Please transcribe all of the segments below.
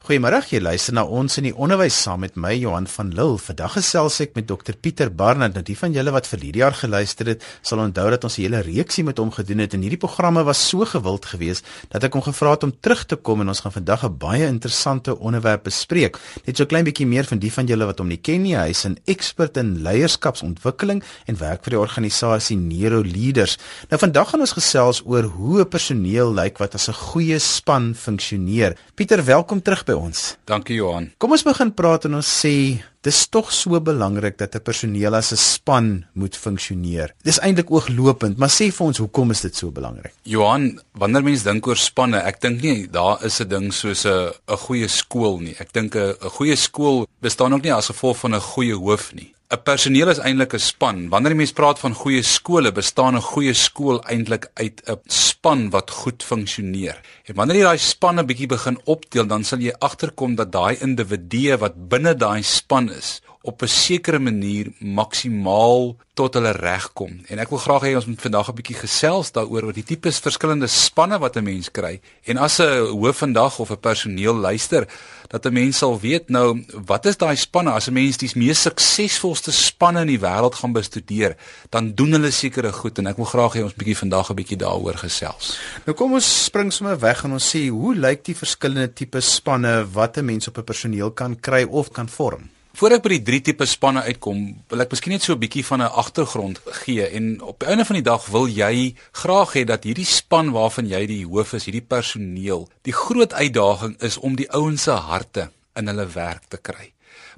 Goeiemôre, jy luister na ons in die onderwys saam met my Johan van Lille. Vandag gesels ek met Dr Pieter Barnard. Nou die van julle wat vir hierdie jaar geluister het, sal onthou dat ons 'n hele reeksie met hom gedoen het en hierdie programme was so gewild geweest dat ek hom gevra het om terug te kom en ons gaan vandag 'n baie interessante onderwerp bespreek. Net so 'n klein bietjie meer van die van julle wat hom nie ken nie. Hy's 'n ekspert in leierskapsontwikkeling en werk vir die organisasie Neuro Leaders. Nou vandag gaan ons gesels oor hoe 'n personeel lyk wat as 'n goeie span funksioneer. Pieter, welkom terug by ons. Dankie Johan. Kom ons begin praat en ons sê dis tog so belangrik dat 'n personeel as 'n span moet funksioneer. Dis eintlik ooglopend, maar sê vir ons hoekom is dit so belangrik? Johan, wanneer mense dink oor spanne, ek dink nie daar is 'n ding soos 'n 'n goeie skool nie. Ek dink 'n 'n goeie skool bestaan ook nie as gevolg van 'n goeie hoof nie. 'n Personeel is eintlik 'n span. Wanneer mense praat van goeie skole, bestaan 'n goeie skool eintlik uit 'n span wat goed funksioneer. En wanneer jy daai spanne bietjie begin opdeel, dan sal jy agterkom dat daai individue wat binne daai span is, op 'n sekere manier maksimaal tot hulle reg kom. En ek wil graag hê ons moet vandag 'n bietjie gesels daaroor oor die tipes verskillende spanne wat 'n mens kry. En as 'n hoof vandag of 'n personeel luister, dat 'n mens sal weet nou wat is daai spanne as 'n mens die mees suksesvolste spanne in die wêreld gaan bestudeer, dan doen hulle sekere goed en ek wil graag hê ons bietjie vandag 'n bietjie daaroor gesels. Nou kom ons spring sommer weg en ons sê hoe lyk die verskillende tipe spanne wat 'n mens op 'n personeel kan kry of kan vorm? Voordat ek by die drie tipe spanne uitkom, wil ek miskien net so 'n bietjie van 'n agtergrond gee en op die einde van die dag wil jy graag hê dat hierdie span waarvan jy die hoof is, hierdie personeel, die groot uitdaging is om die ouens se harte in hulle werk te kry.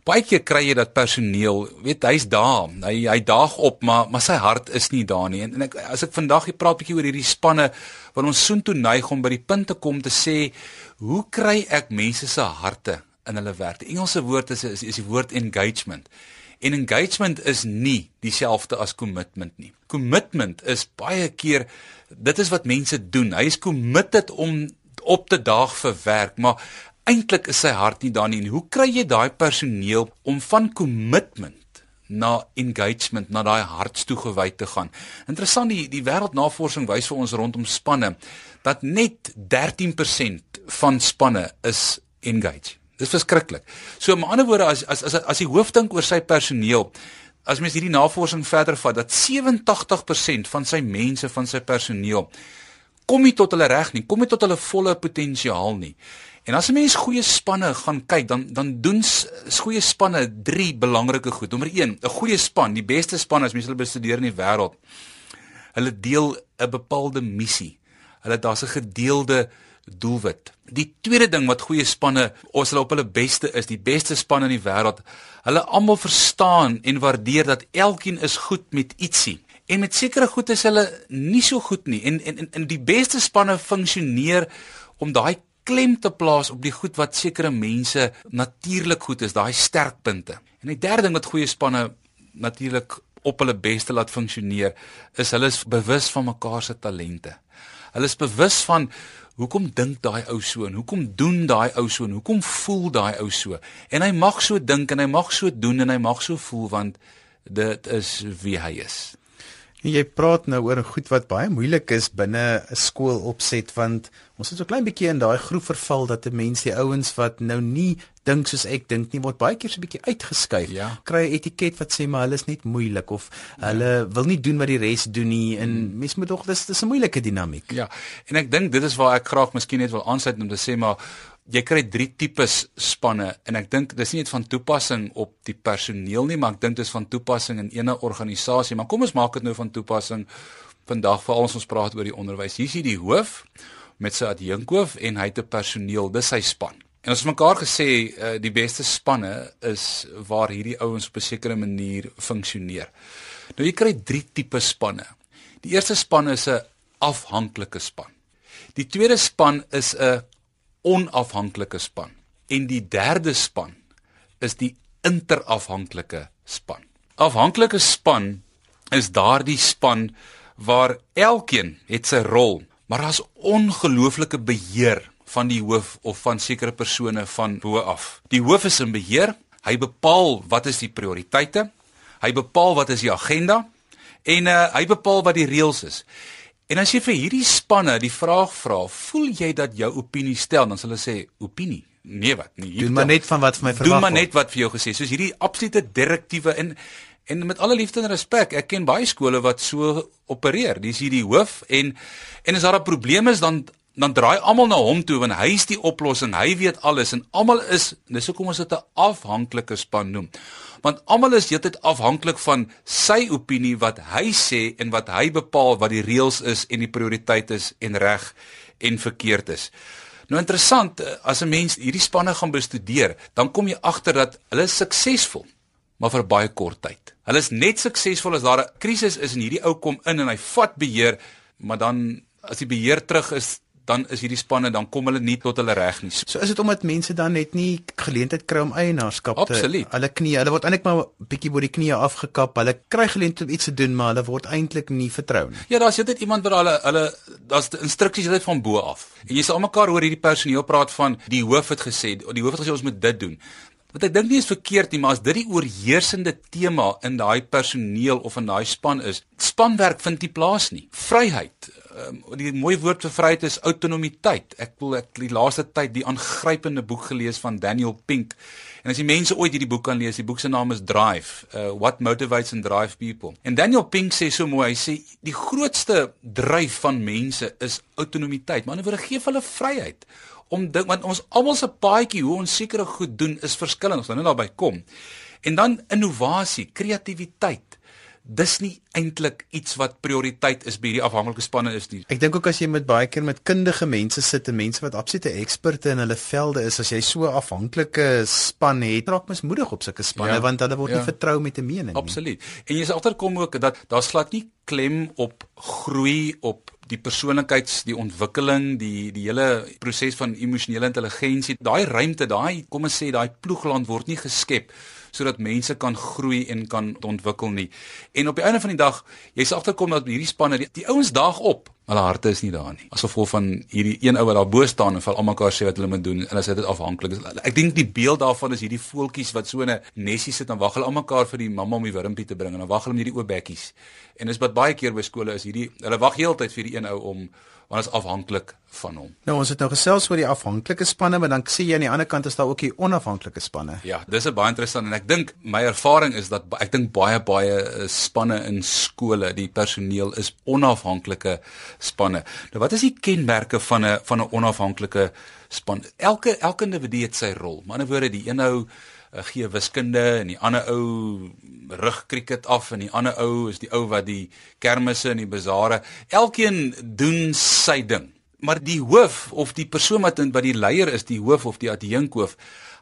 Baie keer kry jy dat personeel, weet hy's daar, hy hy daag op, maar maar sy hart is nie daar nie. En, en ek as ek vandag hier praat bietjie oor hierdie spanne wat ons soontoe neig om by die punt te kom te sê, hoe kry ek mense se harte in hulle werk. Die Engelse woord is is, is die woord engagement. En engagement is nie dieselfde as commitment nie. Commitment is baie keer dit is wat mense doen. Hy is committed om op te daag vir werk, maar eintlik is sy hart nie daar nie. En hoe kry jy daai personeel om van commitment na engagement, na daai hartstoegewy te gaan? Interessant die die wêreldnavorsing wys vir ons rondom spanne dat net 13% van spanne is engaged. Dis verskriklik. So met ander woorde as as as as die hoof dink oor sy personeel, as mens hierdie navorsing verder vat dat 87% van sy mense van sy personeel kom nie tot hulle reg nie, kom nie tot hulle volle potensiaal nie. En as 'n mens goeie spanne gaan kyk, dan dan doen goeie spanne drie belangrike goed. Nommer 1, 'n goeie span, die beste span as mens hulle bestudeer in die wêreld. Hulle deel 'n bepaalde missie. Hulle daar's 'n gedeelde doelwit. Die tweede ding wat goeie spanne, ons hulle op hulle beste is, die beste spanne in die wêreld, hulle almal verstaan en waardeer dat elkeen is goed met ietsie. En met sekere goed is hulle nie so goed nie. En en en die beste spanne funksioneer om daai klem te plaas op die goed wat sekere mense natuurlik goed is, daai sterkpunte. En die derde ding wat goeie spanne natuurlik op hulle beste laat funksioneer, is hulle is bewus van mekaar se talente. Hulle is bewus van hoekom dink daai ou so en hoekom doen daai ou so en hoekom voel daai ou so? En hy mag so dink en hy mag so doen en hy mag so voel want dit is wie hy is. Jy praat nou oor 'n goed wat baie moeilik is binne 'n skool opset want ons het so klein bietjie in daai groep verval dat 'n mens die ouens wat nou nie dink soos ek dink nie word baie keer so 'n bietjie uitgeskuif. Ja. Kry 'n etiket wat sê maar hulle is net moeilik of ja. hulle wil nie doen wat die res doen nie en hmm. mens moet tog dis dis 'n moeilike dinamiek. Ja. En ek dink dit is waar ek graag miskien net wil aansluit om te sê maar jy kry drie tipes spanne en ek dink dis nie net van toepassing op die personeel nie, maar ek dink dit is van toepassing in enige organisasie. Maar kom ons maak dit nou van toepassing vandag vir ons ons praat oor die onderwys. Hier is die hoof met sy adjunkhoof en hy het 'n personeel, dis sy span. En ons het mekaar gesê uh, die beste spanne is waar hierdie ouens op 'n sekere manier funksioneer. Nou jy kry drie tipe spanne. Die eerste span is 'n afhanklike span. Die tweede span is 'n onafhanklike span. En die derde span is die interafhanklike span. Afhanklike span is daardie span waar elkeen het sy rol, maar daar's ongelooflike beheer van die hoof of van sekere persone van bo af. Die hoof is in beheer. Hy bepaal wat is die prioriteite. Hy bepaal wat is die agenda en uh, hy bepaal wat die reëls is. En as jy vir hierdie spanne die vraag vra, voel jy dat jou opinie stel, dan sal hulle sê opinie. Nee wat? Nee, doen maar net van wat vir my verwag. Doen maar net wat vir jou gesê. Soos hierdie absolute direktiewe en en met alle liefde en respek, ek ken baie skole wat so opereer. Dis hierdie hoof en en as daar 'n probleem is dan dan draai almal na hom toe want hy is die oplossing. Hy weet alles en almal is dis hoekom ons dit 'n afhanklike span noem. Want almal is heeltyd afhanklik van sy opinie wat hy sê en wat hy bepaal wat die reëls is en die prioriteit is en reg en verkeerd is. Nou interessant, as 'n mens hierdie spanne gaan bestudeer, dan kom jy agter dat hulle suksesvol, maar vir baie kort tyd. Hulle is net suksesvol as daar 'n krisis is en hierdie ou kom in en hy vat beheer, maar dan as die beheer terug is, dan is hierdie spanne dan kom hulle nie tot hulle reg nie. So is dit omdat mense dan net nie geleentheid kry om eienaarskap te Absoluut. hulle knie, hulle word eintlik maar bietjie bo die knie afgekap. Hulle kry geleentheid om iets te doen, maar hulle word eintlik nie vertrou nie. Ja, daar's net iemand wat hulle hulle daar's instruksies net van bo af. En jy sal almekaar hoor hierdie personeel praat van die hoof het gesê, die hoof het gesê ons moet dit doen. Wat ek dink nie is verkeerd nie, maar as dit die oorheersende tema in daai personeel of in daai span is, spanwerk vind nie plaas nie. Vryheid, um, die mooi woord vir vryheid is autonomiteit. Ek wil ek die laaste tyd die aangrypende boek gelees van Daniel Pink. En as die mense ooit hierdie boek kan lees, die boek se naam is Drive, uh, What Motivates and Drive People. En Daniel Pink sê so mooi, hy sê die grootste dryf van mense is autonomiteit. Maar anderswoorde gee hulle vryheid om ding want ons almal se paadjie hoe ons sekere goed doen is verskillend. Ons gaan nou daarby kom. En dan innovasie, kreatiwiteit dis nie eintlik iets wat prioriteit is by hierdie afhanklike spanne is nie. Ek dink ook as jy met baie keer met kundige mense sit en mense wat absolute eksperte in hulle velde is, as jy so afhanklike span het, raak mens moedig op sulke spanne ja, want hulle word ja. nie vertrou met 'n mening nie. Absoluut. En jy sal agterkom ook dat daar's glad nie klem op groei op die persoonlikheids die ontwikkeling die die hele proses van emosionele intelligensie daai ruimte daai kom ons sê daai ploegland word nie geskep sodat mense kan groei en kan ontwikkel nie. En op die einde van die dag, jy sal agterkom dat hierdie spanne die, die ouens daag op, hulle harte is nie daar nie. As gevolg van hierdie een ou wat daar bo staan en vir almekaar sê wat hulle moet doen en as dit afhanklik is. Ek dink die beeld daarvan is hierdie voeltjies wat so in 'n nesie sit en wag hulle almekaar vir die mamma om die wurmpie te bring en dan wag hulle met hierdie oop bekkies. En dis wat baie keer by skole is hierdie hulle wag heeltyd vir die een ou om want is afhanklik van hom. Nou ons het nou gesels oor die afhanklike spanne, maar dan sien jy aan die ander kant is daar ook die onafhanklike spanne. Ja, dis 'n baie interessant en ek dink my ervaring is dat ek dink baie baie eh, spanne in skole, die personeel is onafhanklike spanne. Nou wat is die kenmerke van 'n van 'n onafhanklike span? Elke elke individu het sy rol. Maar in 'n woorde, die een ou uh, gee wiskunde en die ander ou rig krieket af en die ander ou is die ou wat die kermisse en die bazare. Elkeen doen sy ding maar die hoof of die persoon wat wat die leier is die hoof of die adjunkhoof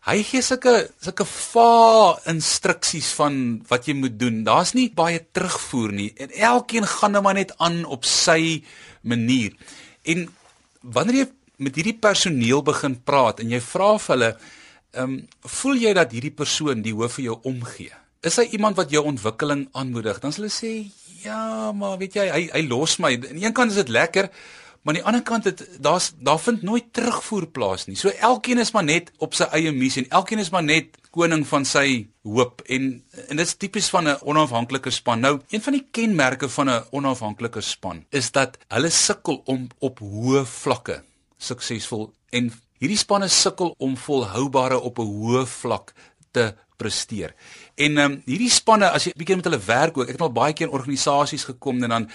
hy gee sulke sulke va instruksies van wat jy moet doen. Daar's nie baie terugvoer nie en elkeen gaan nou maar net aan op sy manier. En wanneer jy met hierdie personeel begin praat en jy vra vir hulle Ehm um, voel jy dat hierdie persoon die hoof vir jou omgee? Is hy iemand wat jou ontwikkeling aanmoedig? Dan sal hulle sê, "Ja, maar weet jy, hy hy los my. Aan die een kant is dit lekker, maar aan die ander kant het daar's daar vind nooit terugvoer plaas nie. So elkeen is maar net op sy eie missie en elkeen is maar net koning van sy hoop en en dit is tipies van 'n onafhanklike span. Nou, een van die kenmerke van 'n onafhanklike span is dat hulle sukkel om op hoë vlakke suksesvol en Hierdie spanne sukkel om volhoubare op 'n hoë vlak te presteer. En ehm um, hierdie spanne as jy bietjie met hulle werk ook, ek het al baie keer in organisasies gekom en dan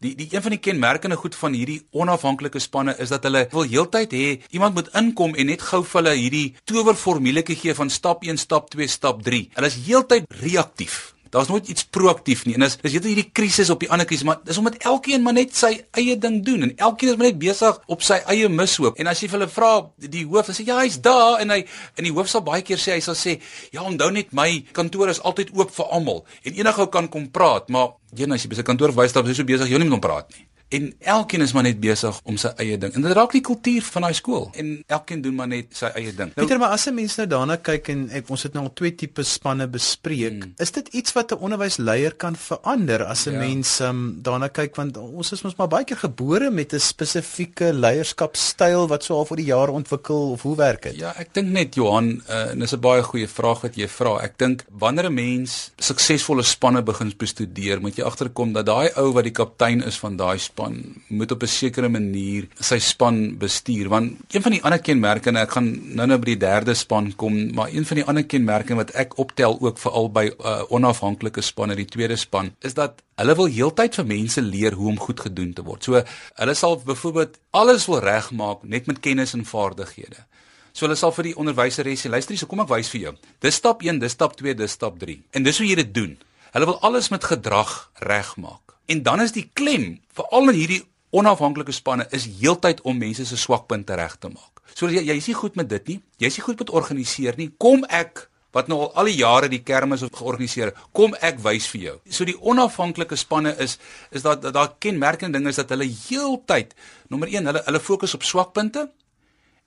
die die een van die kenmerkende goed van hierdie onafhanklike spanne is dat hulle wil heeltyd hê iemand moet inkom en net gou vir hulle hierdie towerformuletjie gee van stap 1, stap 2, stap 3. Hulle is heeltyd reaktief. Daar's nooit iets proaktief nie. En as dis hierdie krisis op die ander krisis, maar dis omdat elkeen maar net sy eie ding doen en elkeen is maar net besig op sy eie mishoop. En as jy vir hulle vra die hoof, dan sê ja, hy's daar en hy en die hoof sal baie keer sê hy sal sê, "Ja, onthou net my kantoor is altyd oop vir almal en enige ou kan kom praat, maar jy as jy by sy kantoor wys dan is hy so besig jy nie met hom praat nie." En elkeen is maar net besig om sy eie ding. En dit raak die kultuur van daai skool en elkeen doen maar net sy eie ding. Nou, Pieter, maar as 'n mens nou daarna kyk en ek, ons het nou al twee tipe spanne bespreek, hmm. is dit iets wat 'n onderwysleier kan verander as 'n ja. mens um, daarna kyk want ons is mos maar baie keer gebore met 'n spesifieke leierskapstyl wat so al vir die jare ontwikkel of hoe werk dit? Ja, ek dink net Johan, uh, en dis 'n baie goeie vraag wat jy vra. Ek dink wanneer 'n mens suksesvolle spanne begin bestudeer, moet jy agterkom dat daai ou wat die kaptein is van daai span span moet op 'n sekere manier sy span bestuur want een van die ander kenmerke en ek gaan nou-nou by die derde span kom maar een van die ander kenmerke wat ek optel ook veral by uh, onafhanklike spanne die tweede span is dat hulle wil heeltyd vir mense leer hoe om goed gedoen te word. So hulle sal byvoorbeeld alles wil regmaak net met kennis en vaardighede. So hulle sal vir die onderwyseres sê luister hier, so kom ek wys vir jou. Dis stap 1, dis stap 2, dis stap 3. En dis hoe jy dit doen. Hulle wil alles met gedrag regmaak. En dan is die klem veral in hierdie onafhanklike spanne is heeltyd om mense se swakpunte reg te maak. So jy jy's nie goed met dit nie. Jy's nie goed met organiseer nie. Kom ek wat nou al al die jare die kermis georganiseer, kom ek wys vir jou. So die onafhanklike spanne is is dat daar kenmerkende ding is dat hulle heeltyd nommer 1 hulle hulle fokus op swakpunte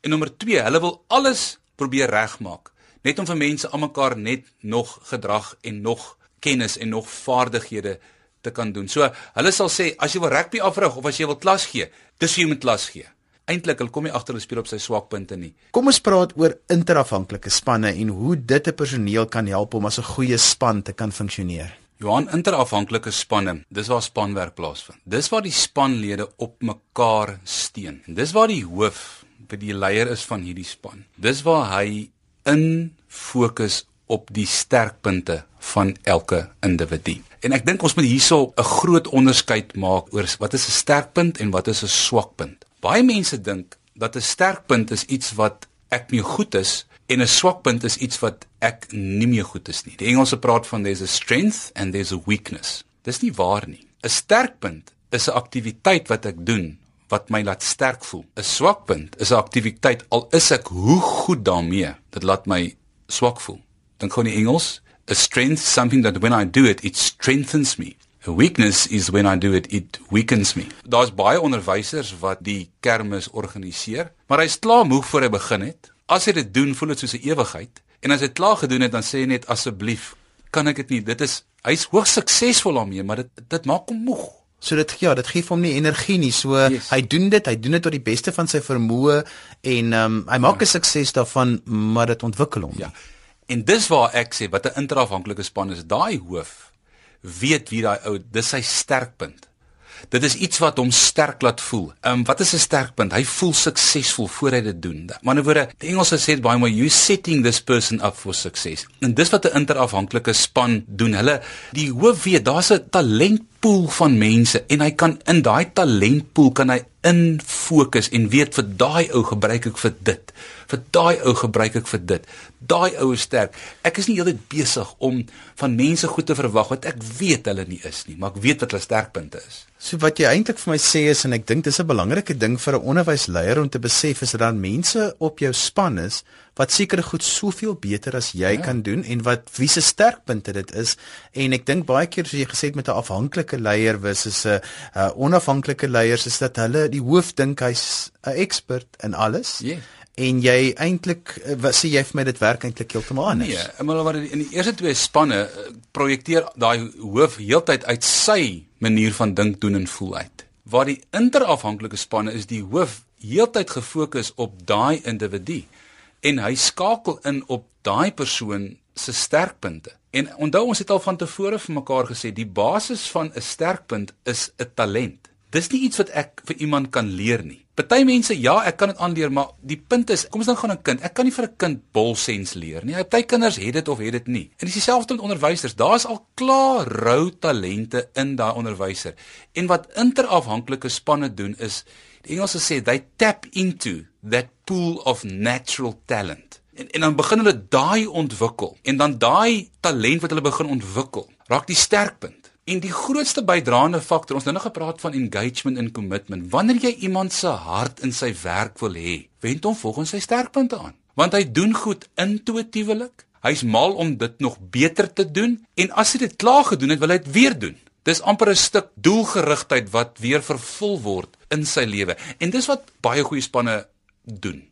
en nommer 2 hulle wil alles probeer regmaak net om vir mense almekaar net nog gedrag en nog kennis en nog vaardighede te kan doen. So hulle sal sê as jy wil rugby afrig of as jy wil klas gee, dis jy moet klas gee. Eintlik hulle kom nie agter hulle speel op sy swakpunte nie. Kom ons praat oor interafhanklike spanne en hoe dit 'n personeel kan help om as 'n goeie span te kan funksioneer. Johan interafhanklike spanne, dis waar spanwerk plaasvind. Dis waar die spanlede op mekaar steun. En dis waar die hoof by die leier is van hierdie span. Dis waar hy in fokus op die sterkpunte van elke individu. En ek dink ons moet hierso 'n groot onderskeid maak oor wat is 'n sterkpunt en wat is 'n swakpunt. Baie mense dink dat 'n sterkpunt is iets wat ek mee goed is en 'n swakpunt is iets wat ek nie mee goed is nie. Die Engelse praat van there's a strength and there's a weakness. Dis nie waar nie. 'n Sterkpunt is 'n aktiwiteit wat ek doen wat my laat sterk voel. 'n Swakpunt is 'n aktiwiteit al is ek hoe goed daarmee, dit laat my swak voel. Dink gou in Engels, A strength is something that when I do it, it strengthens me. A weakness is when I do it, it weakens me. Daar's baie onderwysers wat die kermis organiseer, maar hy's klaar moeg voor hy begin het. As hy dit doen, voel dit soos 'n ewigheid. En as hy klaar gedoen het, dan sê hy net asseblief, kan ek dit nie. Dit is hy's hoogs suksesvol daarmee, maar dit dit maak hom moeg. So dit ja, dit gee hom nie energie nie. So yes. hy doen dit, hy doen dit tot die beste van sy vermoë en ehm um, hy maak 'n ja. sukses daarvan, maar dit ontwikkel hom. Ja. En dis waar ek sê wat 'n interafhanklike span is, daai hoof weet wie daai ou, dis sy sterkpunt. Dit is iets wat hom sterk laat voel. Ehm um, wat is 'n sterkpunt? Hy voel suksesvol voor hy dit doen. Maar in 'n woorde, die Engelse sê baie mooi, you setting this person up for success. En dis wat 'n interafhanklike span doen. Hulle die hoof weet, daar's 'n talentpool van mense en hy kan in daai talentpool kan hy in fokus en weet vir daai ou gebruik ek vir dit. Vir daai ou gebruik ek vir dit. Daai ou is sterk. Ek is nie heeltyd besig om van mense goed te verwag wat ek weet hulle nie is nie, maar ek weet wat hulle sterkpunte is. So wat jy eintlik vir my sê is en ek dink dis 'n belangrike ding vir 'n onderwysleier om te besef is dat mense op jou span is wat seker goed soveel beter as jy ja. kan doen en wat wie se sterkpunte dit is en ek dink baie keer soos jy gesê het met 'n afhanklike leier versus 'n onafhanklike leiers is dat hulle die hoof dink hy's 'n ekspert in alles. Ja. En jy eintlik eh, wat sê jy vir my dit werk eintlik heeltemal anders? Nee, maar wat in die eerste twee spanne eh, projekteer daai hoof heeltyd uit sy manier van dink, doen en voel uit. Waar die interafhanklike spanne is die hoof heeltyd gefokus op daai individu en hy skakel in op daai persoon se sterkpunte. En onthou ons het al van tevore vir mekaar gesê die basis van 'n sterkpunt is 'n talent. Dis nie iets wat ek vir iemand kan leer nie. Party mense, ja, ek kan dit aanleer, maar die punt is, kom ons dan gaan 'n kind. Ek kan nie vir 'n kind bolsens leer nie. Party kinders het dit of het dit nie. En dis dieselfde met onderwysers. Daar's al klaar rou talente in daai onderwyser. En wat interafhanklike spanne doen is, die Engelse sê they tap into that pool of natural talent. En en dan begin hulle daai ontwikkel. En dan daai talent wat hulle begin ontwikkel, raak die sterkpunt. En die grootste bydraende faktor, ons het nou gepraat van engagement en commitment. Wanneer jy iemand se hart in sy werk wil hê, wend hom volgens sy sterkpunte aan. Want hy doen goed intuïtiewelik. Hy's mal om dit nog beter te doen en as hy dit klaar gedoen het, wil hy dit weer doen. Dis amper 'n stuk doelgerigtheid wat weer vervul word in sy lewe. En dis wat baie goeie spanne doen.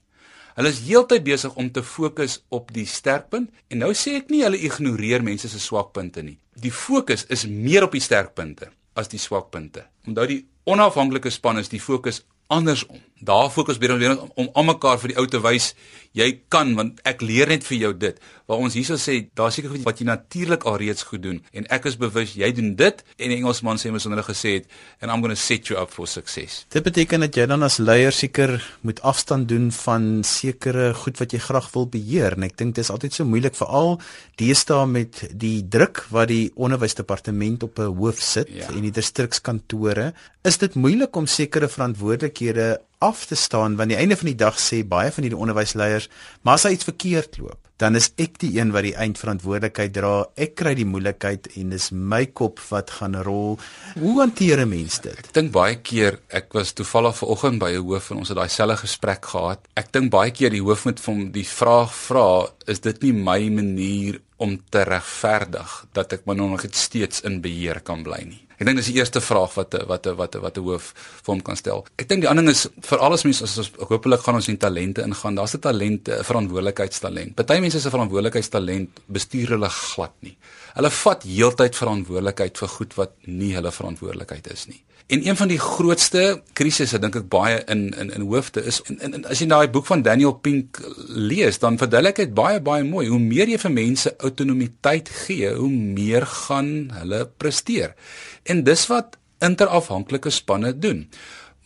Hulle is heeltyd besig om te fokus op die sterkpunt en nou sê ek nie hulle ignoreer mense se swakpunte nie. Die fokus is meer op die sterkpunte as die swakpunte. Onthou die onafhanklike span is die fokus andersom. Daar fokus baie weer om om mekaar vir die ou te wys jy kan want ek leer net vir jou dit. Waar ons hierso sê daar seker wat jy natuurlik alreeds goed doen en ek is bewus jy doen dit en die Engelsman sê mos hulle gesê het and I'm going to set you up for success. Dit beteken dat jy dan as leier seker moet afstand doen van sekere goed wat jy graag wil beheer en ek dink dit is altyd so moeilik veral deesdae met die druk wat die onderwysdepartement op 'n hoof sit ja. en die distrikskantore is dit moeilik om sekere verantwoordelikhede af te staan want die einde van die dag sê baie van hierdie onderwysleiers maar as hy iets verkeerd loop dan is ek die een wat die eindverantwoordelikheid dra ek kry die moeilikheid en dis my kop wat gaan rol hoe hanteer 'n mens dit ek dink baie keer ek was toevallig vanoggend by 'n hoof en ons het daai selfe gesprek gehad ek dink baie keer die hoof moet vir hom die vraag vra is dit nie my manier om te regverdig dat ek maar nog net steeds in beheer kan bly nie. Ek dink dis die eerste vraag wat wat wat wat 'n hoof vir hom kan stel. Ek dink die ander ding is vir alles mense as ons hopelik gaan ons in talente ingaan. Daar's 'n talent, 'n verantwoordelikheidstalent. Party mense se verantwoordelikheidstalent bestuur hulle glad nie. Hulle vat heeltyd verantwoordelikheid vir goed wat nie hulle verantwoordelikheid is nie. En een van die grootste krisisse dink ek baie in in in hoofde is in, in as jy daai boek van Daniel Pink lees, dan verduidelik dit baie baie mooi. Hoe meer jy vir mense autonomiteit gee, hoe meer gaan hulle presteer. En dis wat interafhanklike spanne doen.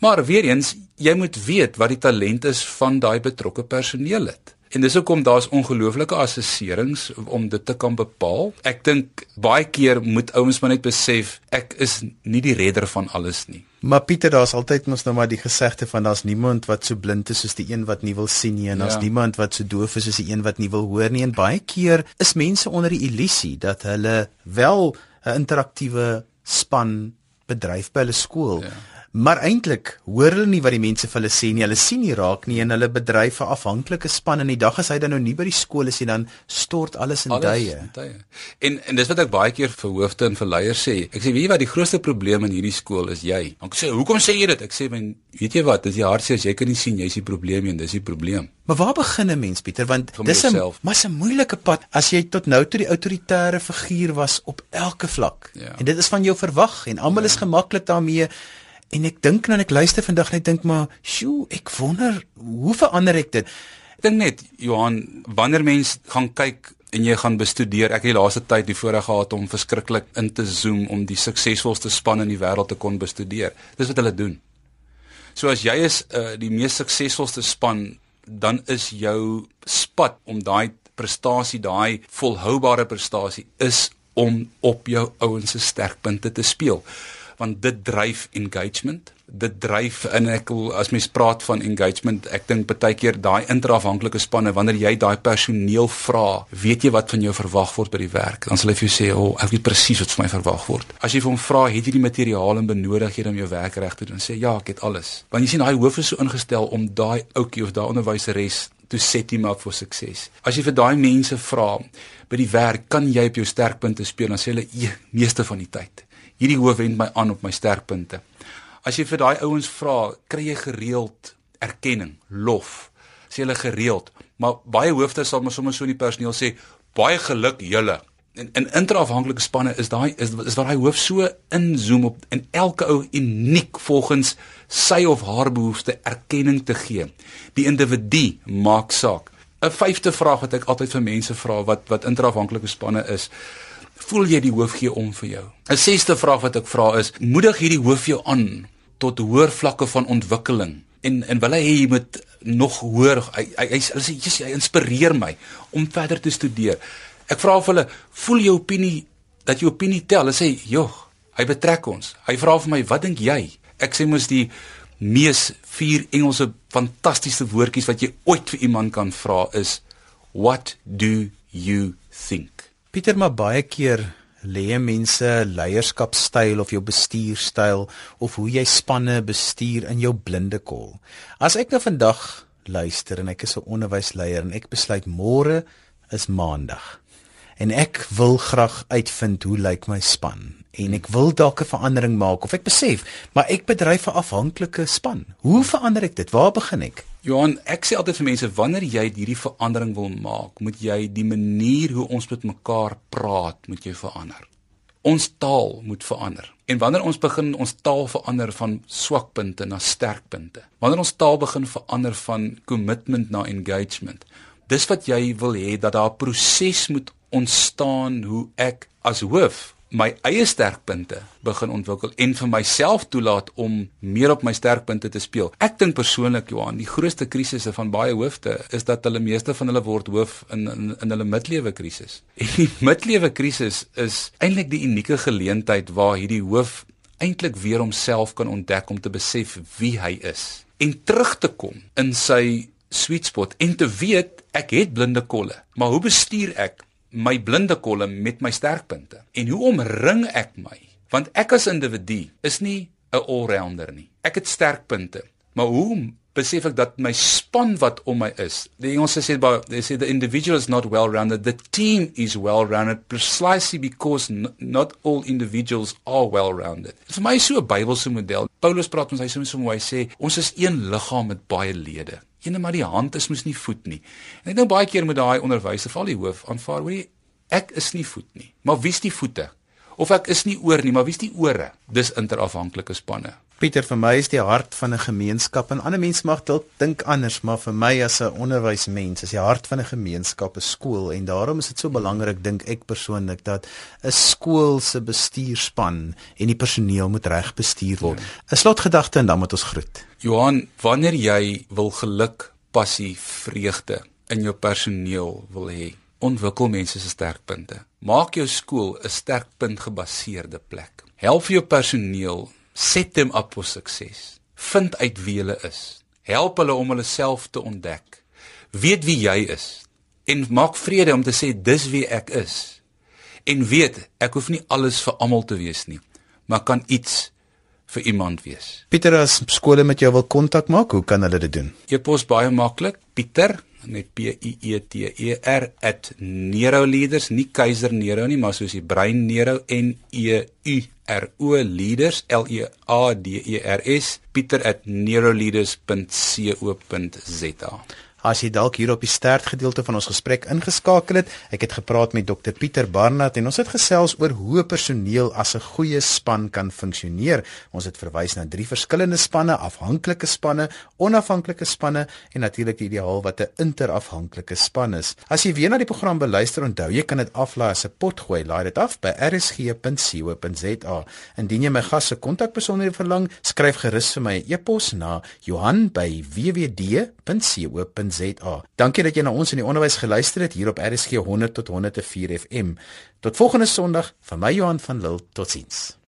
Maar weer eens, jy moet weet wat die talent is van daai betrokke personeel het. En dis hoekom daar's ongelooflike assesserings om dit te kan bepaal. Ek dink baie keer moet ouens maar net besef ek is nie die redder van alles nie. Maar Pieter, daar's altyd mos nou maar die gesegde van daar's niemand wat so blind is soos die een wat nie wil sien nie en daar's ja. niemand wat so doof is soos die een wat nie wil hoor nie. En baie keer is mense onder die illusie dat hulle wel 'n interaktiewe span bedryf by hulle skool. Ja. Maar eintlik hoor hulle nie wat die mense vir hulle sê nie. Hulle sien nie raak nie en hulle bedryf 'n afhanklike span en die dag as hy dan nou nie by die skool is nie, dan stort alles in duie. En en dis wat ek baie keer vir hoofde en vir leiers sê. Ek sê weet jy wat die grootste probleem in hierdie skool is jy. Dan sê hoekom sê jy dit? Ek sê men weet jy wat, dis die hartseer as jy kan nie sien jy's die probleem nie, dis die probleem. Maar waar begin 'n mens Pieter want dis 'n maar 'n moeilike pad as jy tot nou toe die autoritaire figuur was op elke vlak. Ja. En dit is van jou verwag en almal ja. is gemaklik daarmee. En ek dink nou en ek luister vandag net dink maar, "Sjoe, ek wonder hoe verander ek dit?" Ek dink net, Johan, wanneer mens gaan kyk en jy gaan bestudeer, ek het die laaste tyd die voorreg gehad om verskriklik in te zoom om die suksesvolste span in die wêreld te kon bestudeer. Dis wat hulle doen. So as jy is uh, die mees suksesvolste span, dan is jou spat om daai prestasie, daai volhoubare prestasie is om op jou ouens se sterkpunte te speel want dit dryf engagement dit dryf in ek as mens praat van engagement ek dink baie keer daai interafhanklike spanne wanneer jy daai personeel vra weet jy wat van jou verwag word by die werk dan sal hy vir jou sê o oh, ek weet presies wat van my verwag word as jy vir hom vra het jy die materiaal en benodigdhede om jou werk reg te doen sê ja ek het alles want jy sien daai hoof is so ingestel om daai ouetjie of daai onderwyseres to set him up for success. As jy vir daai mense vra by die werk, kan jy op jou sterkpunte speel? Dan sê hulle, "Nee, meeste van die tyd." Hierdie hoof wend my aan op my sterkpunte. As jy vir daai ouens vra, kry jy gereeld erkenning, lof. Sê hulle gereeld, maar baie hoofde sal maar sommer so in die personeel sê, baie geluk julle. En in interafhanklike spanne is daai is is waar hy hoof so inzoom op en elke ou uniek volgens sy of haar behoefte erkenning te gee. Die individu maak saak. 'n Vyfde vraag wat ek altyd vir mense vra wat wat interafhanklike spanne is, voel jy die hoof gee om vir jou? 'n Sesde vraag wat ek vra is, moedig hierdie hoof jou aan tot hoër vlakke van ontwikkeling en en wil hy hê jy moet nog hoër hy hy hy sê jy's hy inspireer my om verder te studeer. Ek vra of hulle voel jou opinie dat jou opinie tel. Hulle sê, "Jog, hy betrek ons." Hy vra vir my, "Wat dink jy?" Ek sê mos die mees vier Engelse fantastiese woordjies wat jy ooit vir iemand kan vra is, "What do you think?" Pieter, maar baie keer lê mense leierskapstyl of jou bestuurstyl of hoe jy spanne bestuur in jou blinde kol. As ek nou vandag luister en ek is 'n onderwysleier en ek besluit môre is maandag en ek wil graag uitvind hoe lyk my span en ek wil dalk 'n verandering maak of ek besef maar ek bedryf 'n afhanklike span. Hoe verander ek dit? Waar begin ek? Johan, ek sê altyd vir mense wanneer jy hierdie verandering wil maak, moet jy die manier hoe ons met mekaar praat, moet jy verander. Ons taal moet verander. En wanneer ons begin ons taal verander van swakpunte na sterkpunte. Wanneer ons taal begin verander van commitment na engagement. Dis wat jy wil hê dat daar 'n proses moet ontstaan hoe ek as hoof my eie sterkpunte begin ontwikkel en vir myself toelaat om meer op my sterkpunte te speel. Ek dink persoonlik Johan, die grootste krisisse van baie hoofde is dat hulle meeste van hulle word hoof in in, in hulle midlewe krisis. En die midlewe krisis is eintlik die unieke geleentheid waar hierdie hoof eintlik weer homself kan ontdek om te besef wie hy is en terug te kom in sy sweet spot en te weet ek het blinde kolle, maar hoe bestuur ek my blinde kolm met my sterkpunte. En hoe omring ek my? Want ek as individu is nie 'n all-rounder nie. Ek het sterkpunte, maar hoe besef ek dat my span wat om my is, die Engelse sê baie, they say the individual is not well-rounded, the team is well-rounded precisely because not all individuals are well-rounded. Vir my is so 'n Bybelse model. Paulus praat ons hy sê so mooi, hy sê ons is een liggaam met baie lede. Ene maar die hand is mos nie voet nie. En ek dink baie keer met daai onderwyser val die hoof aanvaar, hoor jy, ek is nie voet nie, maar wie's die voete? Of ek is nie oor nie, maar wie's die ore? Dis interafhanklike spanne. Pieter, vir my is die hart van 'n gemeenskap en ander mense mag dalk dink anders, maar vir my as 'n onderwysmens is die hart van 'n gemeenskap 'n skool en daarom is dit so belangrik dink ek persoonlik dat 'n skool se bestuurspan en die personeel moet reg bestuur word. 'n ja. Slotgedagte en dan moet ons groet. Johan, wanneer jy wil geluk, passie, vreugde in jou personeel wil hê, ontwikkel mense se sterkpunte. Maak jou skool 'n sterkpunt gebaseerde plek. Help jou personeel set them up for success. Vind uit wie hulle is. Help hulle om hulle self te ontdek. Weet wie jy is en maak vrede om te sê dis wie ek is. En weet, ek hoef nie alles vir almal te wees nie, maar kan iets vir iemand wees. Pieter as skole met jou wil kontak maak, hoe kan hulle dit doen? E-pos baie maklik, Pieter met P I E T E R @neroleaders nie keiser nero nie maar soos die brein nero N E U R O leaders L E A D E R S pieter@neroleaders.co.za As jy dalk hier op die stert gedeelte van ons gesprek ingeskakel het, ek het gepraat met Dr Pieter Barnard en ons het gesels oor hoe personeel as 'n goeie span kan funksioneer. Ons het verwys na drie verskillende spanne, afhanklike spanne, onafhanklike spanne en natuurlik die ideaal wat 'n interafhanklike span is. As jy weer na die program beluister, onthou jy kan dit aflaai as 'n potgooi. Laai dit af by rsg.co.za. Indien jy my gas se kontakbesonderhede verlang, skryf gerus vir my 'n e e-pos na Johan@wwd.co.za. ZA. Dankie dat jy na ons in die onderwys geluister het hier op RSG 100 tot 104 FM. Tot volgende Sondag van my Johan van Lille. Totsiens.